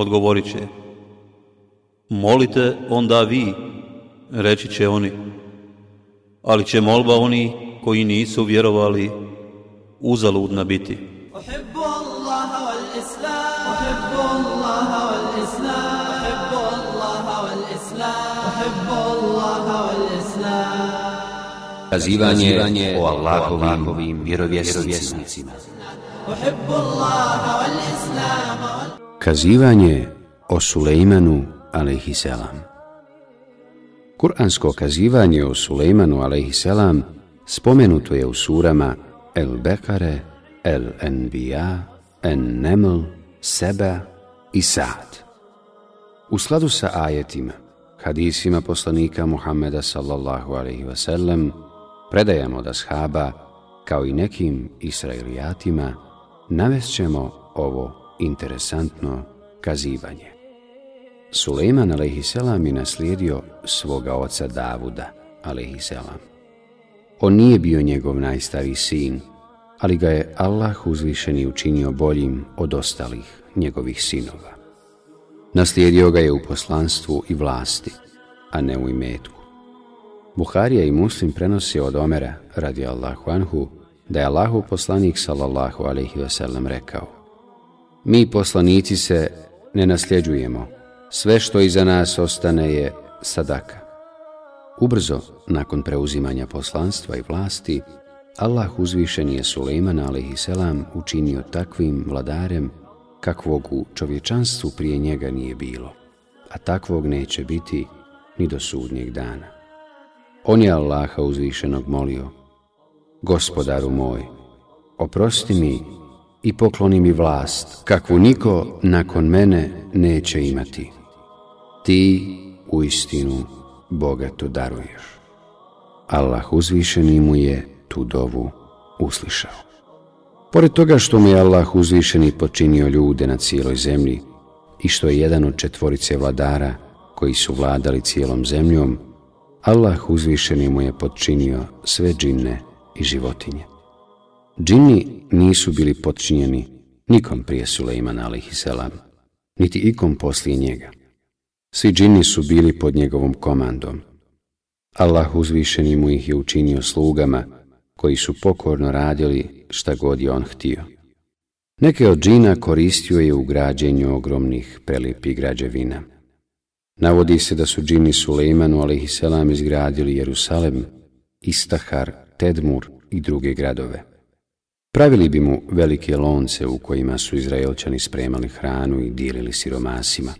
odgovorit će. Molite onda vi, reći će oni. Ali će molba oni koji nisu vjerovali uzaludna biti. Kazivanje o Allahovim vjerovjesnicima. Kazivanje o Sulejmanu alaihisselam. Kur'ansko kazivanje o Sulejmanu alaihisselam spomenuto je u surama El Bekare, El Envija, En Neml, Seba i Sa'd. U skladu sa ajetima, hadisima poslanika Muhammeda sallallahu alaihi wasallam, Predajamo da shaba, kao i nekim israelijatima, navest ćemo ovo interesantno kazivanje. Suleiman a.s. je naslijedio svoga oca Davuda a.s. On nije bio njegov najstavi sin, ali ga je Allah uzvišeni učinio boljim od ostalih njegovih sinova. Naslijedio ga je u poslanstvu i vlasti, a ne u imetu. Buharija i Muslim prenosi od Omera, radi Allahu Anhu, da je Allahu poslanik sallallahu alaihi wasallam rekao Mi poslanici se ne nasljeđujemo, sve što iza nas ostane je sadaka. Ubrzo, nakon preuzimanja poslanstva i vlasti, Allah uzvišen je alaihi Selam učinio takvim vladarem kakvog u čovječanstvu prije njega nije bilo, a takvog neće biti ni do sudnjeg dana. On je Allaha uzvišenog molio, Gospodaru moj, oprosti mi i pokloni mi vlast, kakvu niko nakon mene neće imati. Ti u istinu to daruješ. Allah uzvišeni mu je tu dovu uslišao. Pored toga što mu je Allah uzvišeni počinio ljude na cijeloj zemlji i što je jedan od četvorice vladara koji su vladali cijelom zemljom, Allah uzvišeni mu je podčinio sve džinne i životinje. Džini nisu bili podčinjeni nikom prije Sulejman selam. niti ikom poslije njega. Svi džini su bili pod njegovom komandom. Allah uzvišeni mu ih je učinio slugama koji su pokorno radili šta god je on htio. Neke od džina koristio je u građenju ogromnih prelipih građevina. Navodi se da su džini Sulejmanu a.s. izgradili Jerusalem, Istahar, Tedmur i druge gradove. Pravili bi mu velike lonce u kojima su Izraelčani spremali hranu i dijelili siromasima.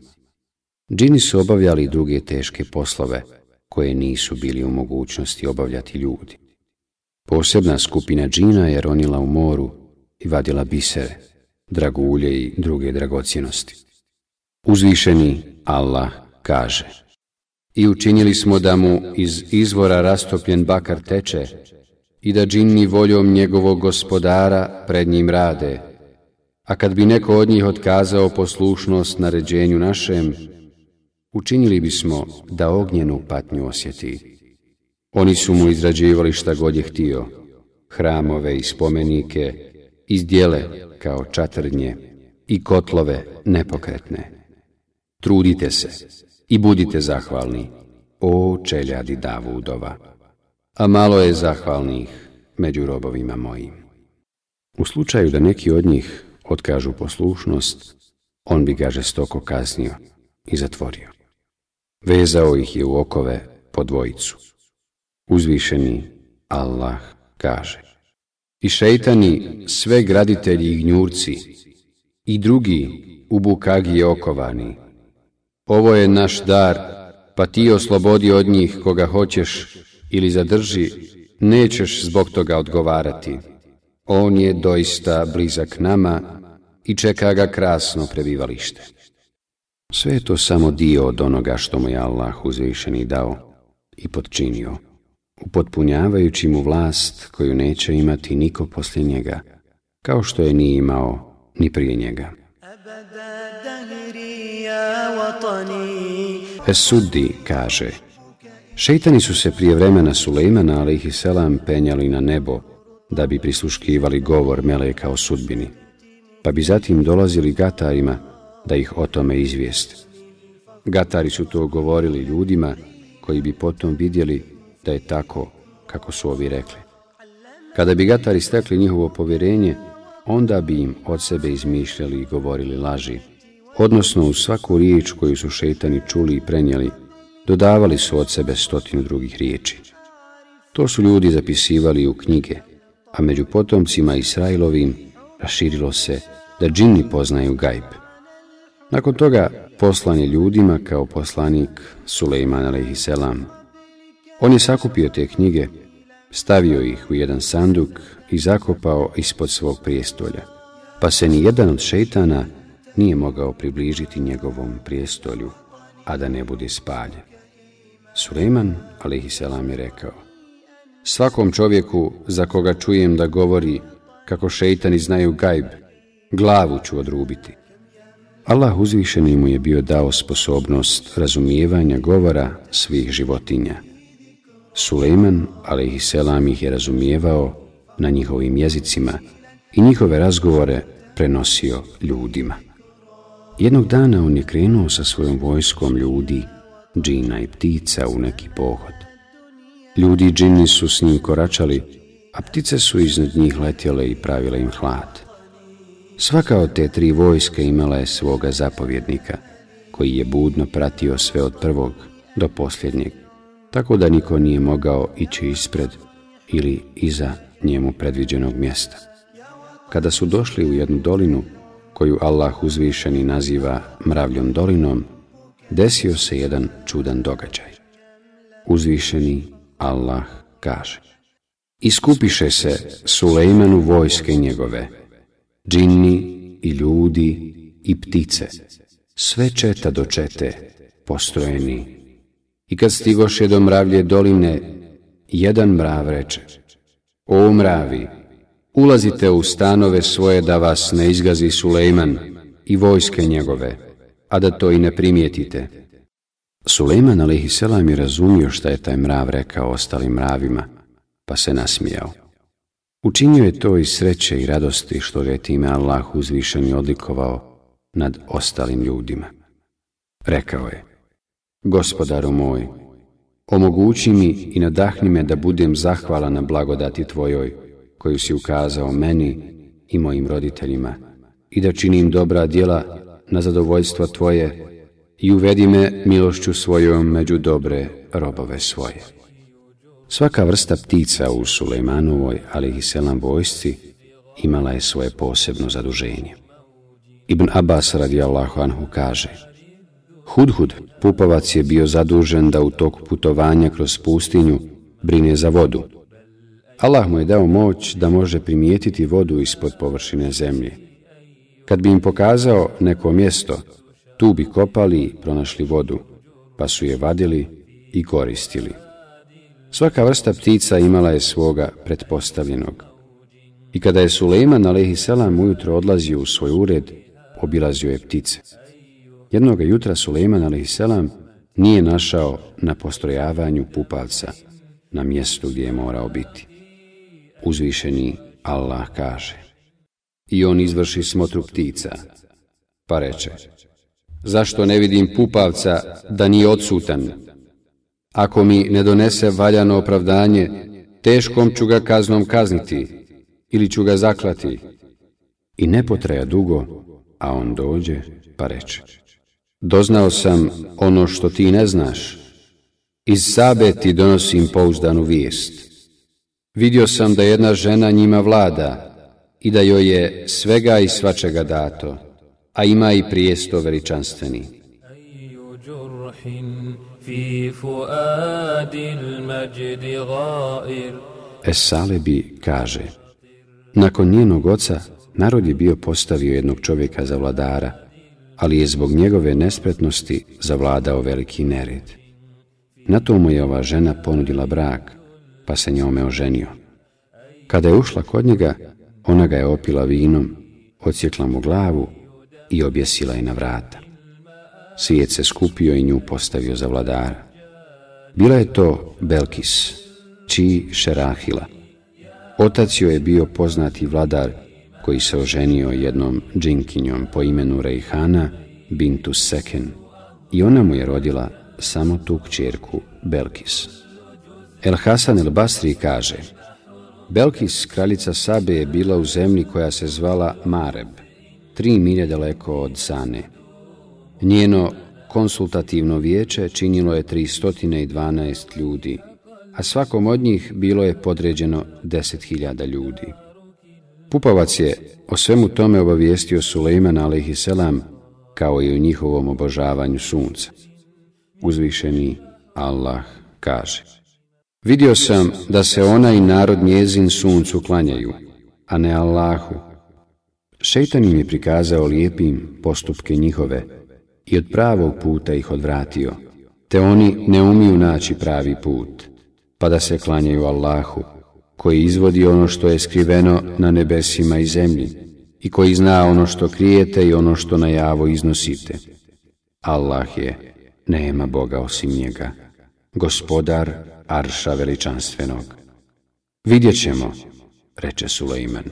Džini su obavljali druge teške poslove, koje nisu bili u mogućnosti obavljati ljudi. Posebna skupina džina je ronila u moru i vadila bisere, dragulje i druge dragocjenosti. Uzvišeni Allah kaže I učinili smo da mu iz izvora rastopljen bakar teče i da džinni voljom njegovog gospodara pred njim rade. A kad bi neko od njih otkazao poslušnost naređenju našem, učinili bismo da ognjenu patnju osjeti. Oni su mu izrađivali šta god je htio, hramove i spomenike, izdjele kao čatrnje i kotlove nepokretne. Trudite se i budite zahvalni, o čeljadi Davudova. A malo je zahvalnih među robovima mojim. U slučaju da neki od njih otkažu poslušnost, on bi ga žestoko kaznio i zatvorio. Vezao ih je u okove po dvojicu. Uzvišeni Allah kaže I šeitani sve graditelji i gnjurci i drugi u bukagi okovani ovo je naš dar, pa ti oslobodi od njih koga hoćeš ili zadrži, nećeš zbog toga odgovarati. On je doista blizak nama i čeka ga krasno prebivalište. Sve je to samo dio od onoga što mu je Allah uzvišeni dao i podčinio, upotpunjavajući mu vlast koju neće imati niko poslije njega, kao što je nije imao ni prije njega. E suddi kaže Šeitani su se prije vremena Sulejmana selam penjali na nebo da bi prisluškivali govor Meleka o sudbini, pa bi zatim dolazili gatarima da ih o tome izvijeste. Gatari su to govorili ljudima koji bi potom vidjeli da je tako kako su ovi rekli. Kada bi gatari stekli njihovo povjerenje, onda bi im od sebe izmišljali i govorili laži odnosno u svaku riječ koju su šetani čuli i prenijeli, dodavali su od sebe stotinu drugih riječi. To su ljudi zapisivali u knjige, a među potomcima Israilovim raširilo se da džini poznaju gajb. Nakon toga poslan je ljudima kao poslanik Sulejman a.s. On je sakupio te knjige, stavio ih u jedan sanduk i zakopao ispod svog prijestolja, pa se ni jedan od šeitana nije mogao približiti njegovom prijestolju, a da ne bude spaljen. Suleman, a.s. je rekao, Svakom čovjeku za koga čujem da govori kako šeitani znaju gajb, glavu ću odrubiti. Allah uzvišeni mu je bio dao sposobnost razumijevanja govora svih životinja. Sulejman, alaihisselam, ih je razumijevao na njihovim jezicima i njihove razgovore prenosio ljudima. Jednog dana on je krenuo sa svojom vojskom ljudi, džina i ptica u neki pohod. Ljudi i džini su s njim koračali, a ptice su iznad njih letjele i pravile im hlad. Svaka od te tri vojske imala je svoga zapovjednika, koji je budno pratio sve od prvog do posljednjeg, tako da niko nije mogao ići ispred ili iza njemu predviđenog mjesta. Kada su došli u jednu dolinu, koju Allah uzvišeni naziva mravljom dolinom, desio se jedan čudan događaj. Uzvišeni Allah kaže Iskupiše se Sulejmanu vojske njegove, džinni i ljudi i ptice, sve četa do čete, postrojeni. I kad stigoše do mravlje doline, jedan mrav reče, O mravi, Ulazite u stanove svoje da vas ne izgazi Sulejman i vojske njegove, a da to i ne primijetite. Sulejman a.s. je razumio šta je taj mrav rekao ostalim mravima, pa se nasmijao. Učinio je to iz sreće i radosti što ga je time Allah uzvišen i odlikovao nad ostalim ljudima. Rekao je, gospodaru moj, omogući mi i nadahni me da budem zahvalan na blagodati tvojoj, koju si ukazao meni i mojim roditeljima i da činim dobra djela na zadovoljstvo Tvoje i uvedi me milošću svojom među dobre robove svoje. Svaka vrsta ptica u Sulejmanovoj, ali i selam vojsci, imala je svoje posebno zaduženje. Ibn Abbas Allahu anhu kaže Hudhud, pupovac je bio zadužen da u toku putovanja kroz pustinju brine za vodu, Allah mu je dao moć da može primijetiti vodu ispod površine zemlje. Kad bi im pokazao neko mjesto, tu bi kopali i pronašli vodu, pa su je vadili i koristili. Svaka vrsta ptica imala je svoga pretpostavljenog. I kada je Sulejman a.s. ujutro odlazio u svoj ured, obilazio je ptice. Jednoga jutra Sulejman a.s. nije našao na postrojavanju pupavca, na mjestu gdje je morao biti. Uzvišeni Allah kaže I on izvrši smotru ptica Pa reče Zašto ne vidim pupavca da nije odsutan? Ako mi ne donese valjano opravdanje Teškom ću ga kaznom kazniti Ili ću ga zaklati I ne potreja dugo A on dođe pa reče Doznao sam ono što ti ne znaš iz Sabe ti donosim pouzdanu vijest. Vidio sam da jedna žena njima vlada i da joj je svega i svačega dato, a ima i prijesto veličanstveni. Esalebi kaže, nakon njenog oca narod je bio postavio jednog čovjeka za vladara, ali je zbog njegove nespretnosti zavladao veliki nered. Na to je ova žena ponudila brak, pa se njome oženio. Kada je ušla kod njega, ona ga je opila vinom, odsjekla mu glavu i objesila je na vrata. Svijet se skupio i nju postavio za vladara. Bila je to Belkis, čiji Šerahila. Otac joj je bio poznati vladar koji se oženio jednom džinkinjom po imenu Rejhana Bintu Seken i ona mu je rodila samo tu kćerku Belkis. El Hasan el Basri kaže Belkis, kraljica Sabe, je bila u zemlji koja se zvala Mareb, tri milje daleko od Sane. Njeno konsultativno vijeće činilo je 312 ljudi, a svakom od njih bilo je podređeno 10.000 ljudi. Pupovac je o svemu tome obavijestio Sulejman a.s. kao i o njihovom obožavanju sunca. Uzvišeni Allah kaže Vidio sam da se ona i narod njezin suncu klanjaju, a ne Allahu. Šeitan im je prikazao lijepim postupke njihove i od pravog puta ih odvratio, te oni ne umiju naći pravi put, pa da se klanjaju Allahu, koji izvodi ono što je skriveno na nebesima i zemlji i koji zna ono što krijete i ono što na javo iznosite. Allah je, nema Boga osim njega, gospodar arša veličanstvenog. Vidjet ćemo, reče Sulejman,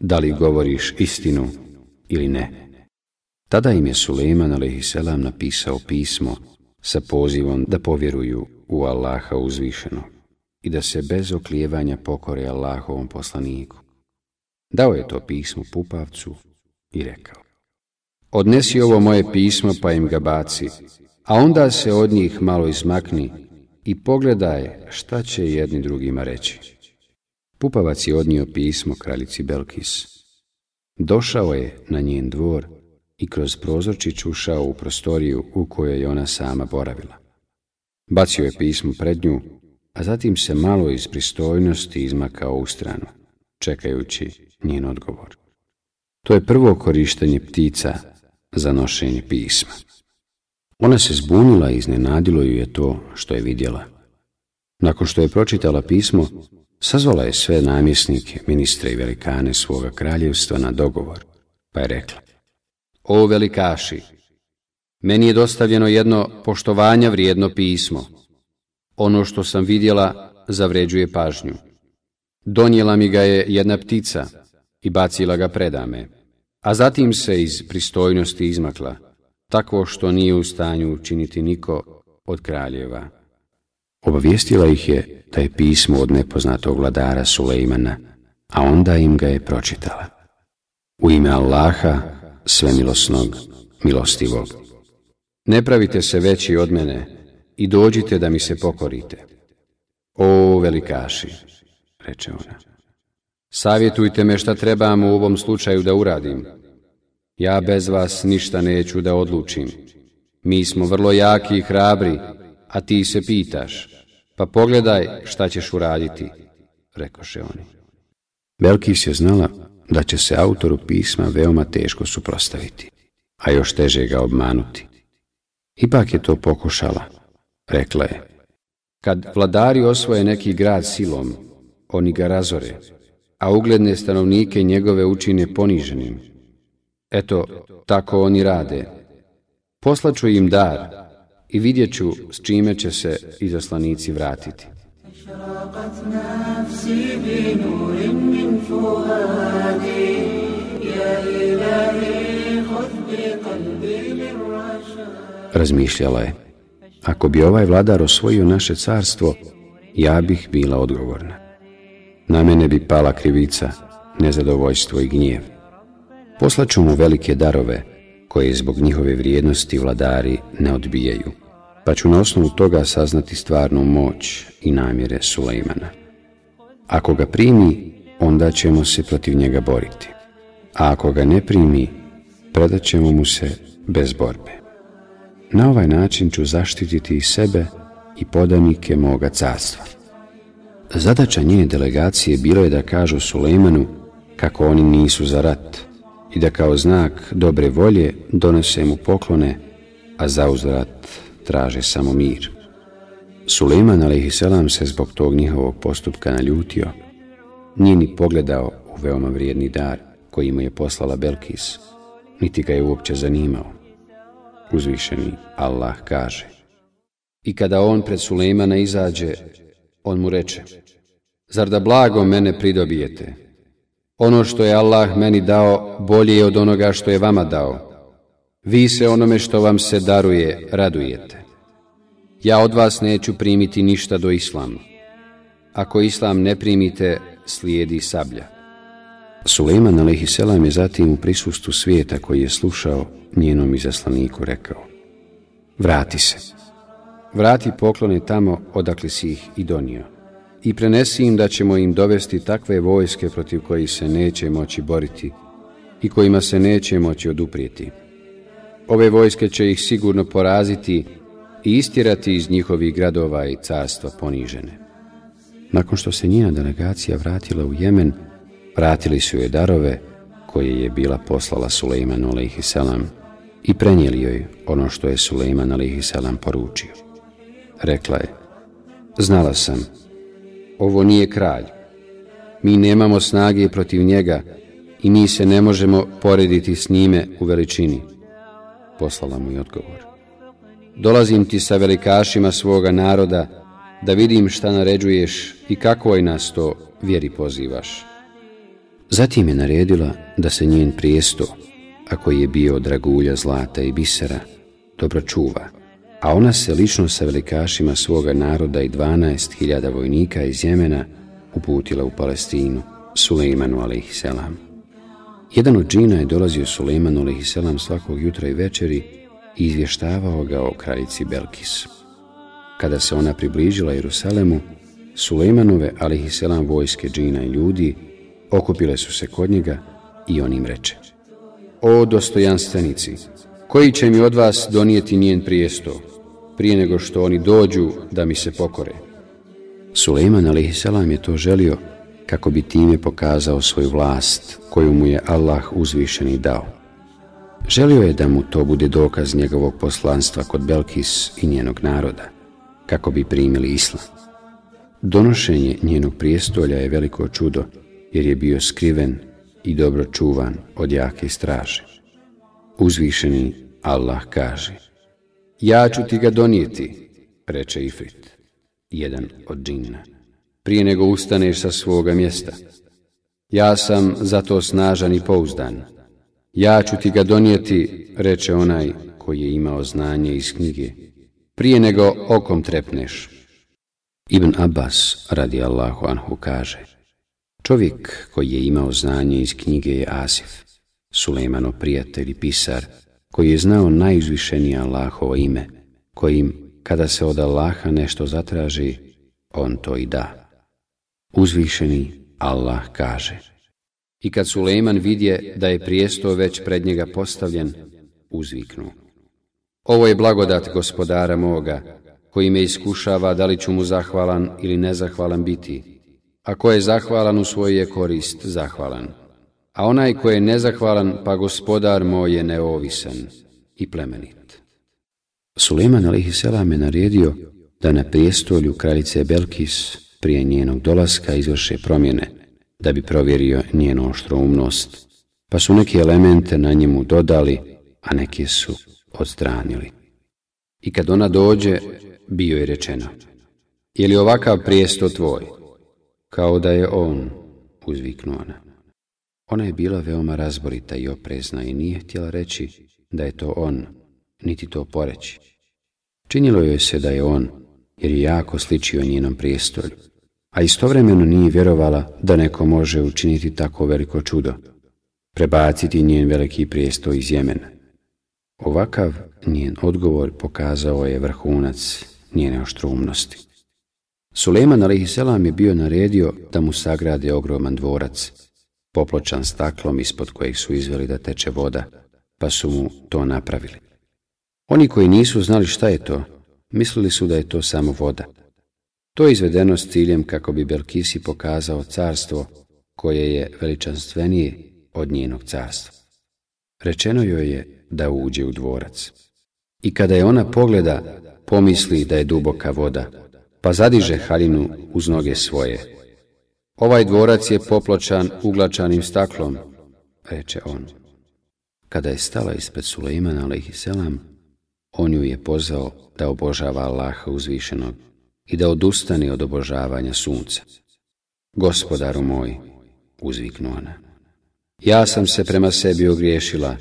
da li govoriš istinu ili ne. Tada im je Sulejman a.s. napisao pismo sa pozivom da povjeruju u Allaha uzvišeno i da se bez oklijevanja pokore Allahovom poslaniku. Dao je to pismo Pupavcu i rekao Odnesi ovo moje pismo pa im ga baci, a onda se od njih malo izmakni i pogledaj šta će jedni drugima reći. Pupavac je odnio pismo kraljici Belkis. Došao je na njen dvor i kroz prozorčić ušao u prostoriju u kojoj je ona sama boravila. Bacio je pismo pred nju, a zatim se malo iz pristojnosti izmakao u stranu, čekajući njen odgovor. To je prvo korištenje ptica za nošenje pisma. Ona se zbunila i iznenadilo ju je to što je vidjela. Nakon što je pročitala pismo, sazvala je sve namjesnike, ministre i velikane svoga kraljevstva na dogovor, pa je rekla O velikaši, meni je dostavljeno jedno poštovanja vrijedno pismo. Ono što sam vidjela zavređuje pažnju. Donijela mi ga je jedna ptica i bacila ga predame, a zatim se iz pristojnosti izmakla tako što nije u stanju učiniti niko od kraljeva. Obavijestila ih je da je pismo od nepoznatog vladara Sulejmana, a onda im ga je pročitala. U ime Allaha, svemilosnog, milostivog. Ne pravite se veći od mene i dođite da mi se pokorite. O, velikaši, reče ona. Savjetujte me šta trebam u ovom slučaju da uradim. Ja bez vas ništa neću da odlučim. Mi smo vrlo jaki i hrabri, a ti se pitaš, pa pogledaj šta ćeš uraditi, rekoše oni. Belkis je znala da će se autoru pisma veoma teško suprostaviti, a još teže ga obmanuti. Ipak je to pokušala, rekla je. Kad vladari osvoje neki grad silom, oni ga razore, a ugledne stanovnike njegove učine poniženim, Eto, tako oni rade. Poslaću im dar i vidjet ću s čime će se izaslanici vratiti. Razmišljala je, ako bi ovaj vladar osvojio naše carstvo, ja bih bila odgovorna. Na mene bi pala krivica, nezadovoljstvo i gnjev. Poslaću mu velike darove, koje zbog njihove vrijednosti vladari ne odbijaju, pa ću na osnovu toga saznati stvarnu moć i namjere Sulejmana. Ako ga primi, onda ćemo se protiv njega boriti, a ako ga ne primi, predat ćemo mu se bez borbe. Na ovaj način ću zaštititi i sebe i podanike moga carstva. Zadaća njene delegacije bilo je da kažu Sulejmanu kako oni nisu za rat, i da kao znak dobre volje donose mu poklone, a za uzrat traže samo mir. Suleiman a.s. se zbog tog njihovog postupka naljutio, nije ni pogledao u veoma vrijedni dar koji mu je poslala Belkis, niti ga je uopće zanimao. Uzvišeni Allah kaže I kada on pred Sulejmana izađe, on mu reče Zar da blago mene pridobijete? Ono što je Allah meni dao bolje je od onoga što je vama dao. Vi se onome što vam se daruje radujete. Ja od vas neću primiti ništa do islama. Ako islam ne primite, slijedi sablja. Sulejman a.s. je zatim u prisustu svijeta koji je slušao njenom izaslaniku rekao Vrati se. Vrati poklone tamo odakle si ih i donio i prenesi im da ćemo im dovesti takve vojske protiv kojih se neće moći boriti i kojima se neće moći oduprijeti. Ove vojske će ih sigurno poraziti i istirati iz njihovih gradova i carstva ponižene. Nakon što se njena delegacija vratila u Jemen, vratili su joj darove koje je bila poslala Sulejman a.s. i prenijeli joj ono što je Sulejman a.s. poručio. Rekla je, znala sam ovo nije kralj. Mi nemamo snage protiv njega i mi se ne možemo porediti s njime u veličini. Poslala mu je odgovor. Dolazim ti sa velikašima svoga naroda da vidim šta naređuješ i kako je nas to vjeri pozivaš. Zatim je naredila da se njen prijesto, ako je bio dragulja, zlata i bisera, dobro čuva a ona se lično sa velikašima svoga naroda i 12.000 vojnika iz Jemena uputila u Palestinu, Sulejmanu a.s. Jedan od džina je dolazio Sulejmanu a.s. svakog jutra i večeri i izvještavao ga o kraljici Belkis. Kada se ona približila Jerusalemu, Sulejmanove a.s. vojske džina i ljudi okupile su se kod njega i on im reče O dostojanstvenici, koji će mi od vas donijeti njen prijestol? prije nego što oni dođu da mi se pokore. Sulejman a.s. je to želio kako bi time pokazao svoju vlast koju mu je Allah uzvišeni dao. Želio je da mu to bude dokaz njegovog poslanstva kod Belkis i njenog naroda, kako bi primili islam. Donošenje njenog prijestolja je veliko čudo, jer je bio skriven i dobro čuvan od jake straže. Uzvišeni Allah kaže ja ću ti ga donijeti, reče Ifrit, jedan od džina, prije nego ustaneš sa svoga mjesta. Ja sam zato snažan i pouzdan. Ja ću ti ga donijeti, reče onaj koji je imao znanje iz knjige, prije nego okom trepneš. Ibn Abbas, radi Allahu anhu, kaže Čovjek koji je imao znanje iz knjige je Asif, Sulejmano prijatelj i pisar, koji je znao najuzvišenije Allahovo ime, kojim, kada se od Allaha nešto zatraži, on to i da. Uzvišeni Allah kaže. I kad Sulejman vidje da je prijesto već pred njega postavljen, uzviknu. Ovo je blagodat gospodara moga, koji me iskušava da li ću mu zahvalan ili nezahvalan biti. a ko je zahvalan u svoj je korist zahvalan a onaj ko je nezahvalan, pa gospodar moj je neovisan i plemenit. Suleman a.s. je naredio da na prijestolju kraljice Belkis prije njenog dolaska izvrše promjene, da bi provjerio njenu oštroumnost, pa su neke elemente na njemu dodali, a neke su odstranili. I kad ona dođe, bio je rečeno, je li ovakav prijesto tvoj? Kao da je on, uzviknuo ona. Ona je bila veoma razborita i oprezna i nije htjela reći da je to on, niti to poreći. Činilo joj se da je on, jer je jako sličio njenom prijestolju, a istovremeno nije vjerovala da neko može učiniti tako veliko čudo, prebaciti njen veliki prijestol iz Jemena. Ovakav njen odgovor pokazao je vrhunac njene oštrumnosti. Suleman a.s. je bio naredio da mu sagrade ogroman dvorac, popločan staklom ispod kojeg su izveli da teče voda, pa su mu to napravili. Oni koji nisu znali šta je to, mislili su da je to samo voda. To je izvedeno s ciljem kako bi Belkisi pokazao carstvo koje je veličanstvenije od njenog carstva. Rečeno joj je da uđe u dvorac. I kada je ona pogleda, pomisli da je duboka voda, pa zadiže haljinu uz noge svoje, Ovaj dvorac je popločan uglačanim staklom, reče on. Kada je stala ispred Sulejmana, alaihisselam, on ju je pozvao da obožava Allaha uzvišenog i da odustani od obožavanja sunca. Gospodaru moj, uzviknu ona. Ja sam se prema sebi ogriješila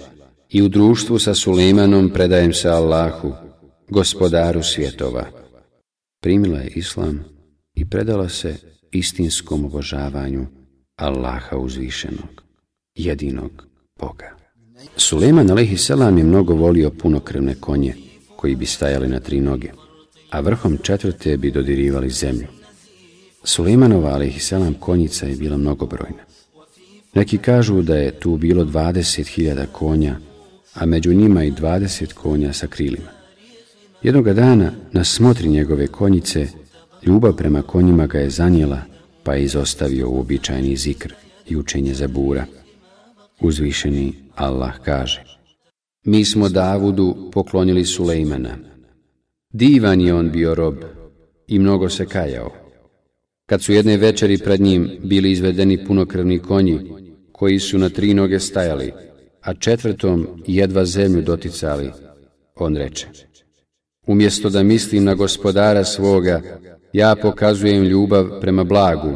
i u društvu sa Sulejmanom predajem se Allahu, gospodaru svjetova. Primila je islam i predala se istinskom obožavanju Allaha uzvišenog, jedinog Boga. Suleman a.s. je mnogo volio punokrvne konje koji bi stajali na tri noge, a vrhom četvrte bi dodirivali zemlju. Sulemanova a.s. konjica je bila mnogobrojna. Neki kažu da je tu bilo 20.000 konja, a među njima i 20 konja sa krilima. Jednoga dana na smotri njegove konjice Ljubav prema konjima ga je zanijela, pa je izostavio uobičajeni zikr i učenje za bura. Uzvišeni Allah kaže Mi smo Davudu poklonili Sulejmana. Divan je on bio rob i mnogo se kajao. Kad su jedne večeri pred njim bili izvedeni punokrvni konji, koji su na tri noge stajali, a četvrtom jedva zemlju doticali, on reče. Umjesto da mislim na gospodara svoga, ja pokazujem ljubav prema blagu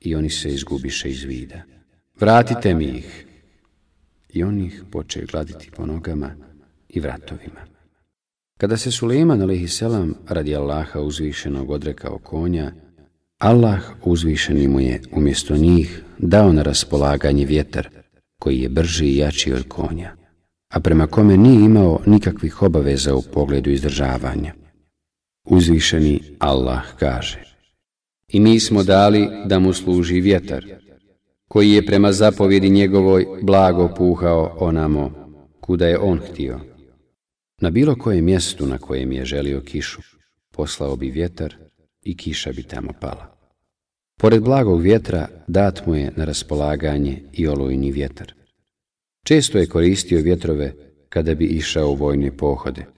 i oni se izgubiše iz vida. Vratite mi ih. I on ih poče gladiti po nogama i vratovima. Kada se Suleiman a.s. radi Allaha uzvišenog odrekao konja, Allah uzvišeni mu je umjesto njih dao na raspolaganje vjetar, koji je brži i jači od konja, a prema kome nije imao nikakvih obaveza u pogledu izdržavanja. Uzvišeni Allah kaže I mi smo dali da mu služi vjetar, koji je prema zapovjedi njegovoj blago puhao onamo, kuda je on htio. Na bilo kojem mjestu na kojem je želio kišu, poslao bi vjetar i kiša bi tamo pala. Pored blagog vjetra dat mu je na raspolaganje i olujni vjetar. Često je koristio vjetrove kada bi išao u vojne pohode.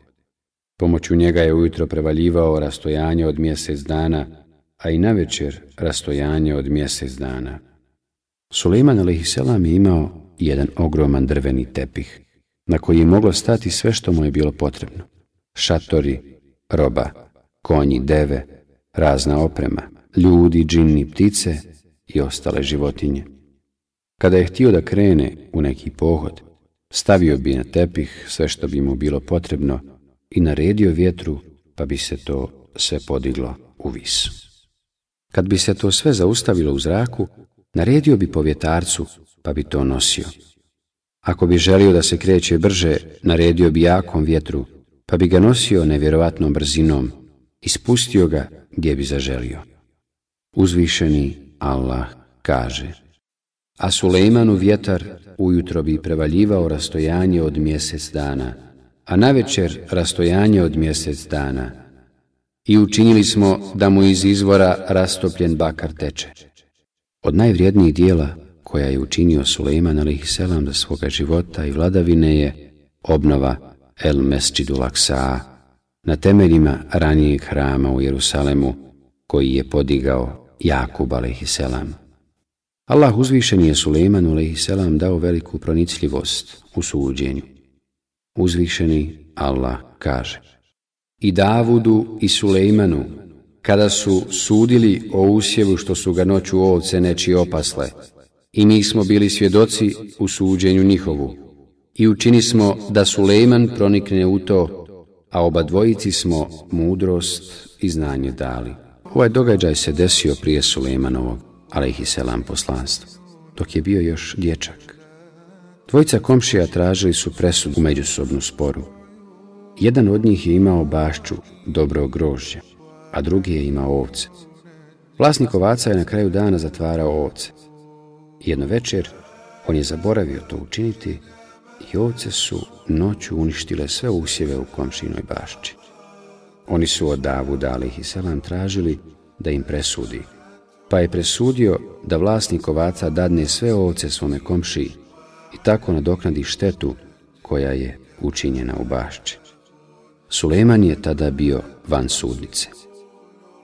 Pomoću njega je ujutro prevaljivao rastojanje od mjesec dana, a i navečer rastojanje od mjesec dana. Suleiman a.s. je imao jedan ogroman drveni tepih, na koji je moglo stati sve što mu je bilo potrebno. Šatori, roba, konji, deve, razna oprema, ljudi, džinni, ptice i ostale životinje. Kada je htio da krene u neki pohod, stavio bi na tepih sve što bi mu bilo potrebno, i naredio vjetru, pa bi se to sve podiglo u vis. Kad bi se to sve zaustavilo u zraku, naredio bi povjetarcu, pa bi to nosio. Ako bi želio da se kreće brže, naredio bi jakom vjetru, pa bi ga nosio nevjerovatnom brzinom i spustio ga gdje bi zaželio. Uzvišeni Allah kaže A Sulejmanu vjetar ujutro bi prevaljivao rastojanje od mjesec dana, a večer rastojanje od mjesec dana. I učinili smo da mu iz izvora rastopljen bakar teče. Od najvrijednijih dijela koja je učinio Sulejman selam za svoga života i vladavine je obnova El Mesčidul Laksa, na temeljima ranijeg hrama u Jerusalemu koji je podigao Jakub selam. Allah uzvišen je Sulejmanu selam dao veliku pronicljivost u suđenju Uzvišeni Allah kaže I Davudu i Sulejmanu, kada su sudili o usjevu što su ga noću ovce neči opasle, i mi smo bili svjedoci u suđenju njihovu, i učini smo da Sulejman pronikne u to, a oba dvojici smo mudrost i znanje dali. Ovaj događaj se desio prije Sulejmanovog, selam, poslanstva, dok je bio još dječak. Dvojica komšija tražili su presud u međusobnu sporu. Jedan od njih je imao bašću, dobro grožđe, a drugi je imao ovce. Vlasnik ovaca je na kraju dana zatvarao ovce. Jedno večer on je zaboravio to učiniti i ovce su noću uništile sve usjeve u komšinoj bašći. Oni su od Davu ih i Selam tražili da im presudi, pa je presudio da vlasnik ovaca dadne sve ovce svome komšiji, tako nadoknadi štetu koja je učinjena u bašće. Suleman je tada bio van sudnice.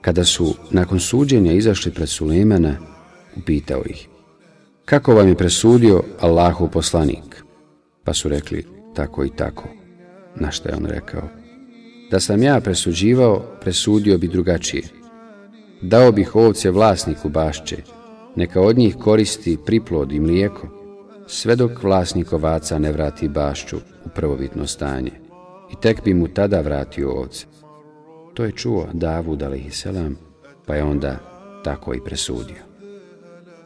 Kada su nakon suđenja izašli pred Sulemana, upitao ih, kako vam je presudio Allahu poslanik? Pa su rekli, tako i tako. Na što je on rekao, da sam ja presuđivao, presudio bi drugačije. Dao bih ovce vlasniku bašće, neka od njih koristi priplod i mlijeko, sve dok vlasnik ovaca ne vrati bašću u prvobitno stanje i tek bi mu tada vratio ovce. To je čuo Davud a.s. pa je onda tako i presudio.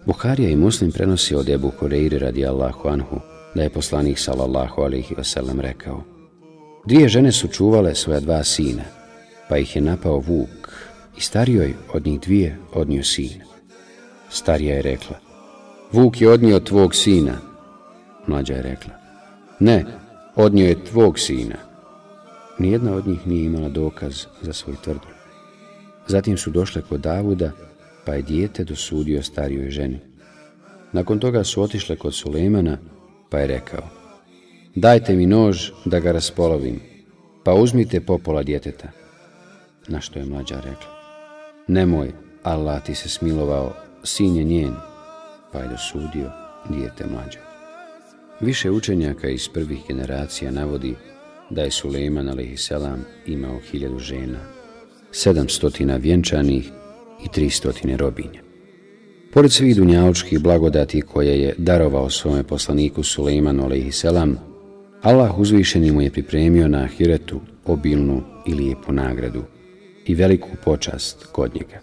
Buharija i Muslim prenosi od Ebu Horeiri radi Allahu anhu da je poslanik sallallahu alaihi wasallam rekao Dvije žene su čuvale svoja dva sina, pa ih je napao vuk i starijoj od njih dvije odnio sin. Starija je rekla, Vuk je odnio tvog sina. Mlađa je rekla. Ne, odnio je tvog sina. Nijedna od njih nije imala dokaz za svoj tvrdnju Zatim su došle kod Davuda, pa je dijete dosudio starijoj ženi. Nakon toga su otišle kod Sulemana, pa je rekao Dajte mi nož da ga raspolovim, pa uzmite popola djeteta. Na što je mlađa rekla Nemoj, Allah ti se smilovao, sin je njen pa je dosudio dijete mlađe. Više učenjaka iz prvih generacija navodi da je Suleiman a.s. imao hiljadu žena, sedamstotina vjenčanih i 300 robinja. Pored svih dunjaočkih blagodati koje je darovao svome poslaniku Sulejmanu a.s., Allah uzvišeni mu je pripremio na ahiretu obilnu i lijepu nagradu i veliku počast kod njega.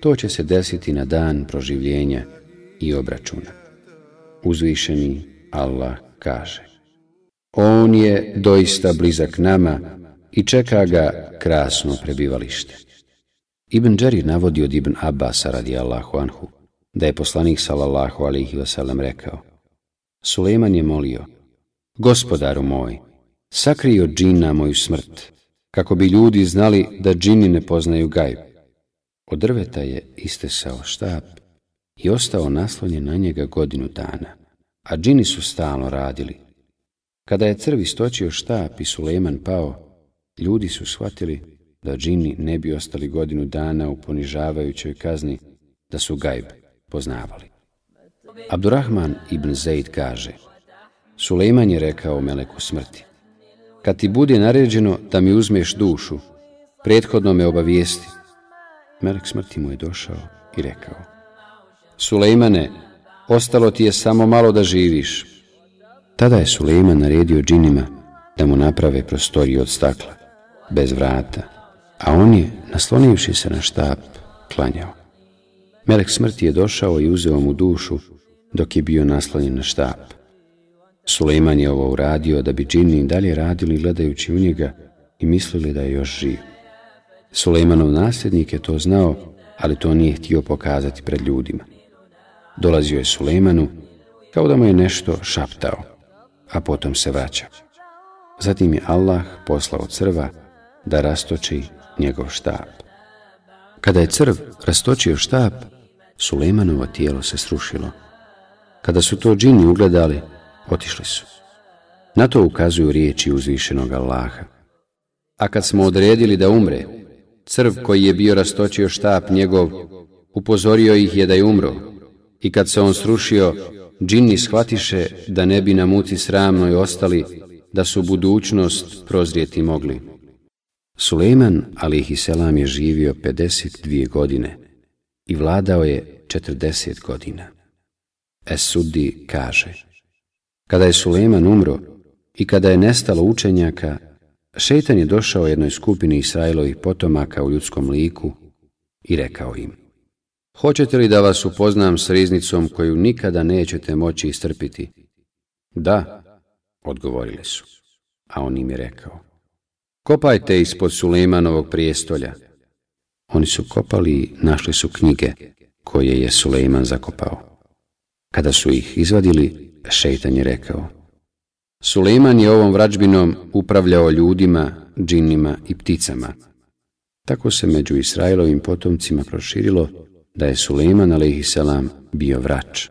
To će se desiti na dan proživljenja i obračuna. Uzvišeni Allah kaže On je doista blizak nama i čeka ga krasno prebivalište. Ibn Đerir navodi od Ibn Abasa radi Allahu anhu da je poslanik sallallahu alihi vasallam rekao Suleman je molio Gospodaru moj, sakri od džina moju smrt, kako bi ljudi znali da džini ne poznaju gajb. Od drveta je istesao štap i ostao naslonjen na njega godinu dana, a džini su stalno radili. Kada je crvi stočio štap i Sulejman pao, ljudi su shvatili da džini ne bi ostali godinu dana u ponižavajućoj kazni, da su gajb poznavali. Abdurrahman ibn Zaid kaže, Suleman je rekao Meleku smrti, kad ti bude naređeno da mi uzmeš dušu, prethodno me obavijesti. Melek smrti mu je došao i rekao, Sulejmane, ostalo ti je samo malo da živiš. Tada je Sulejman naredio džinima da mu naprave prostoriju od stakla, bez vrata, a on je, naslonivši se na štap, klanjao. Melek smrti je došao i uzeo mu dušu dok je bio naslonjen na štap. Sulejman je ovo uradio da bi džini dalje radili gledajući u njega i mislili da je još živ. Sulejmanov nasljednik je to znao, ali to nije htio pokazati pred ljudima dolazio je Sulejmanu kao da mu je nešto šaptao, a potom se vraća. Zatim je Allah poslao crva da rastoči njegov štab. Kada je crv rastočio štab, Sulejmanovo tijelo se srušilo. Kada su to džini ugledali, otišli su. Na to ukazuju riječi uzvišenog Allaha. A kad smo odredili da umre, crv koji je bio rastočio štab njegov, upozorio ih je da je umro, i kad se on srušio, džinni shvatiše da ne bi na muci sramnoj ostali, da su budućnost prozrijeti mogli. Sulejman, alihi selam, je živio 52 godine i vladao je 40 godina. sudi kaže, kada je Suleman umro i kada je nestalo učenjaka, šetan je došao jednoj skupini Israilovih potomaka u ljudskom liku i rekao im, Hoćete li da vas upoznam s riznicom koju nikada nećete moći istrpiti? Da, odgovorili su. A on im je rekao. Kopajte ispod Sulejmanovog prijestolja. Oni su kopali i našli su knjige koje je Sulejman zakopao. Kada su ih izvadili, šeitan je rekao. Sulejman je ovom vrađbinom upravljao ljudima, džinima i pticama. Tako se među Israelovim potomcima proširilo da je Suleiman a.s. bio vrač.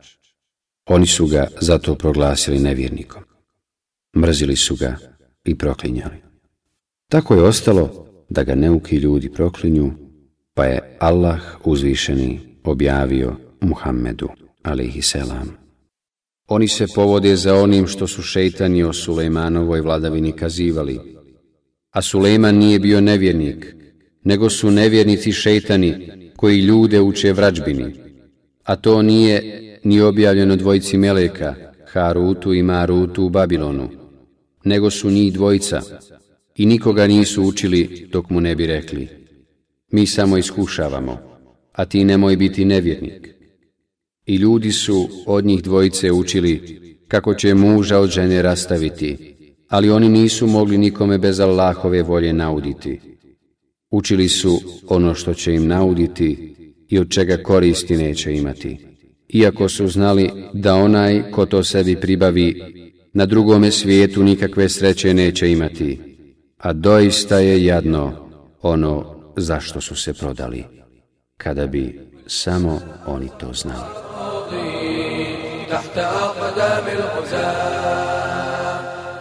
Oni su ga zato proglasili nevjernikom. Mrzili su ga i proklinjali. Tako je ostalo da ga neuki ljudi proklinju, pa je Allah uzvišeni objavio Muhammedu a.s. Oni se povode za onim što su šeitani o Sulejmanovoj vladavini kazivali. A Sulejman nije bio nevjernik, nego su nevjernici šeitani koji ljude uče vrađbini, a to nije ni objavljeno dvojici meleka, Harutu i Marutu u Babilonu, nego su njih dvojica i nikoga nisu učili dok mu ne bi rekli. Mi samo iskušavamo, a ti nemoj biti nevjernik. I ljudi su od njih dvojice učili kako će muža od žene rastaviti, ali oni nisu mogli nikome bez Allahove volje nauditi. Učili su ono što će im nauditi i od čega koristi neće imati. Iako su znali da onaj ko to sebi pribavi, na drugome svijetu nikakve sreće neće imati, a doista je jadno ono zašto su se prodali, kada bi samo oni to znali.